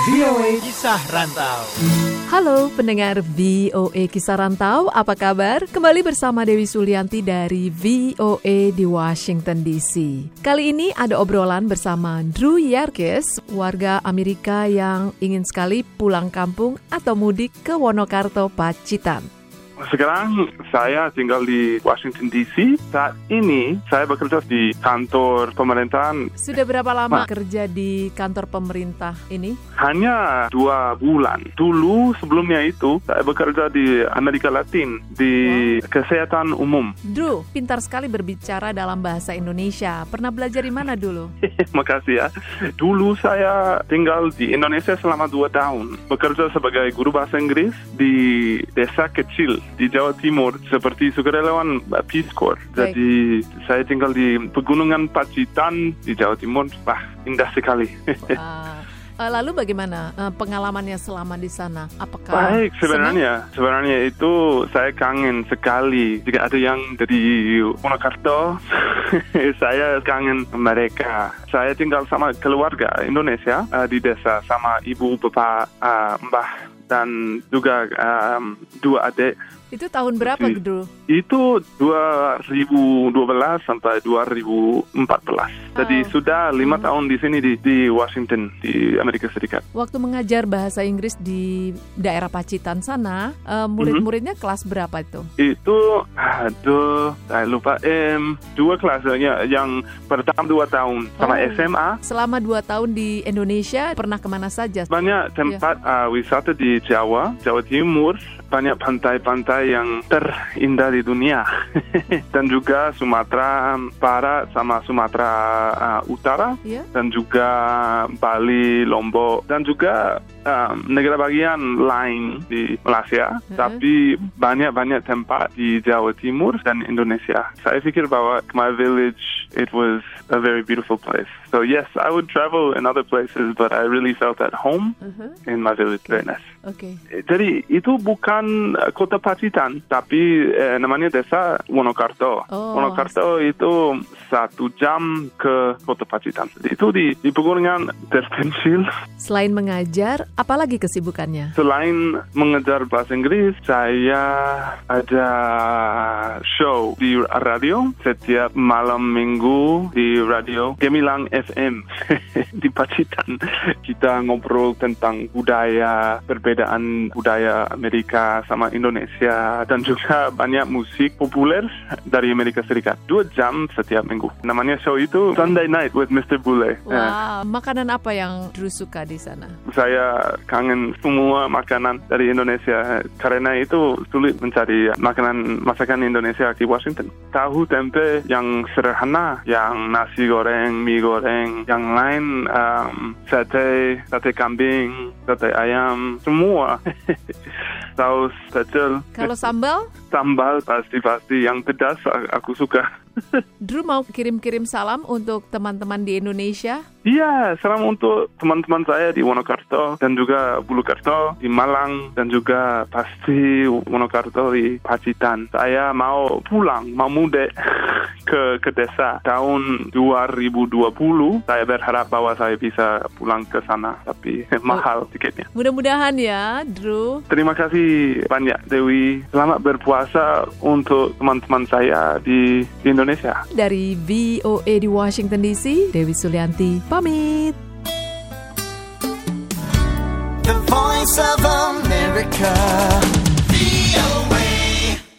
VOA Kisah Rantau. Halo pendengar VOA Kisah Rantau, apa kabar? Kembali bersama Dewi Sulianti dari VOA di Washington DC. Kali ini ada obrolan bersama Drew Yerkes, warga Amerika yang ingin sekali pulang kampung atau mudik ke Wonokarto, Pacitan. Sekarang saya tinggal di Washington DC. Saat ini saya bekerja di kantor pemerintahan. Sudah berapa lama Ma kerja di kantor pemerintah ini? Hanya dua bulan. Dulu sebelumnya itu saya bekerja di Amerika Latin di wow. kesehatan umum. Drew, pintar sekali berbicara dalam bahasa Indonesia. Pernah belajar di mana dulu? Makasih ya. Dulu saya tinggal di Indonesia selama dua tahun. Bekerja sebagai guru bahasa Inggris di desa kecil di Jawa Timur seperti sukarelawan Peace Corps. Jadi saya tinggal di pegunungan Pacitan di Jawa Timur. Wah, indah sekali. Lalu bagaimana uh, pengalamannya selama di sana? Apakah baik sebenarnya? Senang? Sebenarnya itu saya kangen sekali. Jika ada yang dari Wonokarto, saya kangen mereka. Saya tinggal sama keluarga Indonesia uh, di desa sama ibu, bapak, uh, mbah dan juga um, dua adik. Itu tahun berapa gitu? Itu 2012 sampai 2014. Oh. Jadi sudah lima hmm. tahun di sini di, di Washington di Amerika Serikat. Waktu mengajar bahasa Inggris di daerah Pacitan sana, uh, murid-muridnya hmm. kelas berapa itu? Itu aduh saya lupa em dua kelasnya yang pertama dua tahun sama oh. SMA. Selama dua tahun di Indonesia pernah ke mana saja? Banyak tempat yeah. uh, wisata di Jawa, Jawa Timur, banyak pantai-pantai yang terindah di dunia. dan juga Sumatera Barat sama Sumatera uh, Utara, yeah. dan juga Bali, Lombok, dan juga um, negara bagian lain di Malaysia. Uh-huh. Tapi banyak-banyak tempat di Jawa Timur dan Indonesia. Saya pikir bahwa my village, it was a very beautiful place. So yes, I would travel in other places, but I really felt at home uh-huh. in my village. Okay. Very nice. Okay. Jadi itu bukan kota Pacitan, tapi eh, namanya desa Wonokarto. Oh. Wonokarto itu satu jam ke kota Pacitan. Itu di, di pegunungan terpencil. Selain mengajar, apalagi kesibukannya? Selain mengajar bahasa Inggris, saya ada show di radio setiap malam minggu di radio Gemilang FM di Pacitan. Kita ngobrol tentang budaya, perbedaan budaya Amerika sama Indonesia dan juga banyak musik populer dari Amerika Serikat. Dua jam setiap minggu. Namanya show itu Sunday Night with Mr. Bule. Wow, ya. makanan apa yang Drew suka di sana? Saya kangen semua makanan dari Indonesia karena itu sulit mencari makanan masakan Indonesia di Washington. Tahu tempe yang sederhana, yang nasi goreng, mie goreng, yang lain um, sate, sate kambing, sate ayam, semua. Saus pecel. Kalau sambal? Sambal pasti-pasti yang pedas aku suka. Drew mau kirim-kirim salam untuk teman-teman di Indonesia? Iya, salam untuk teman-teman saya di Wonokarto dan juga Bulukarto di Malang dan juga pasti Wonokarto di Pacitan. Saya mau pulang, mau mudik ke ke desa tahun 2020. Saya berharap bahwa saya bisa pulang ke sana, tapi mahal tiketnya. Mudah-mudahan ya, Drew. Terima kasih banyak Dewi. Selamat berpuasa untuk teman-teman saya di, di Indonesia. Dari VOA di Washington DC, Dewi Sulianti pamit. The Voice of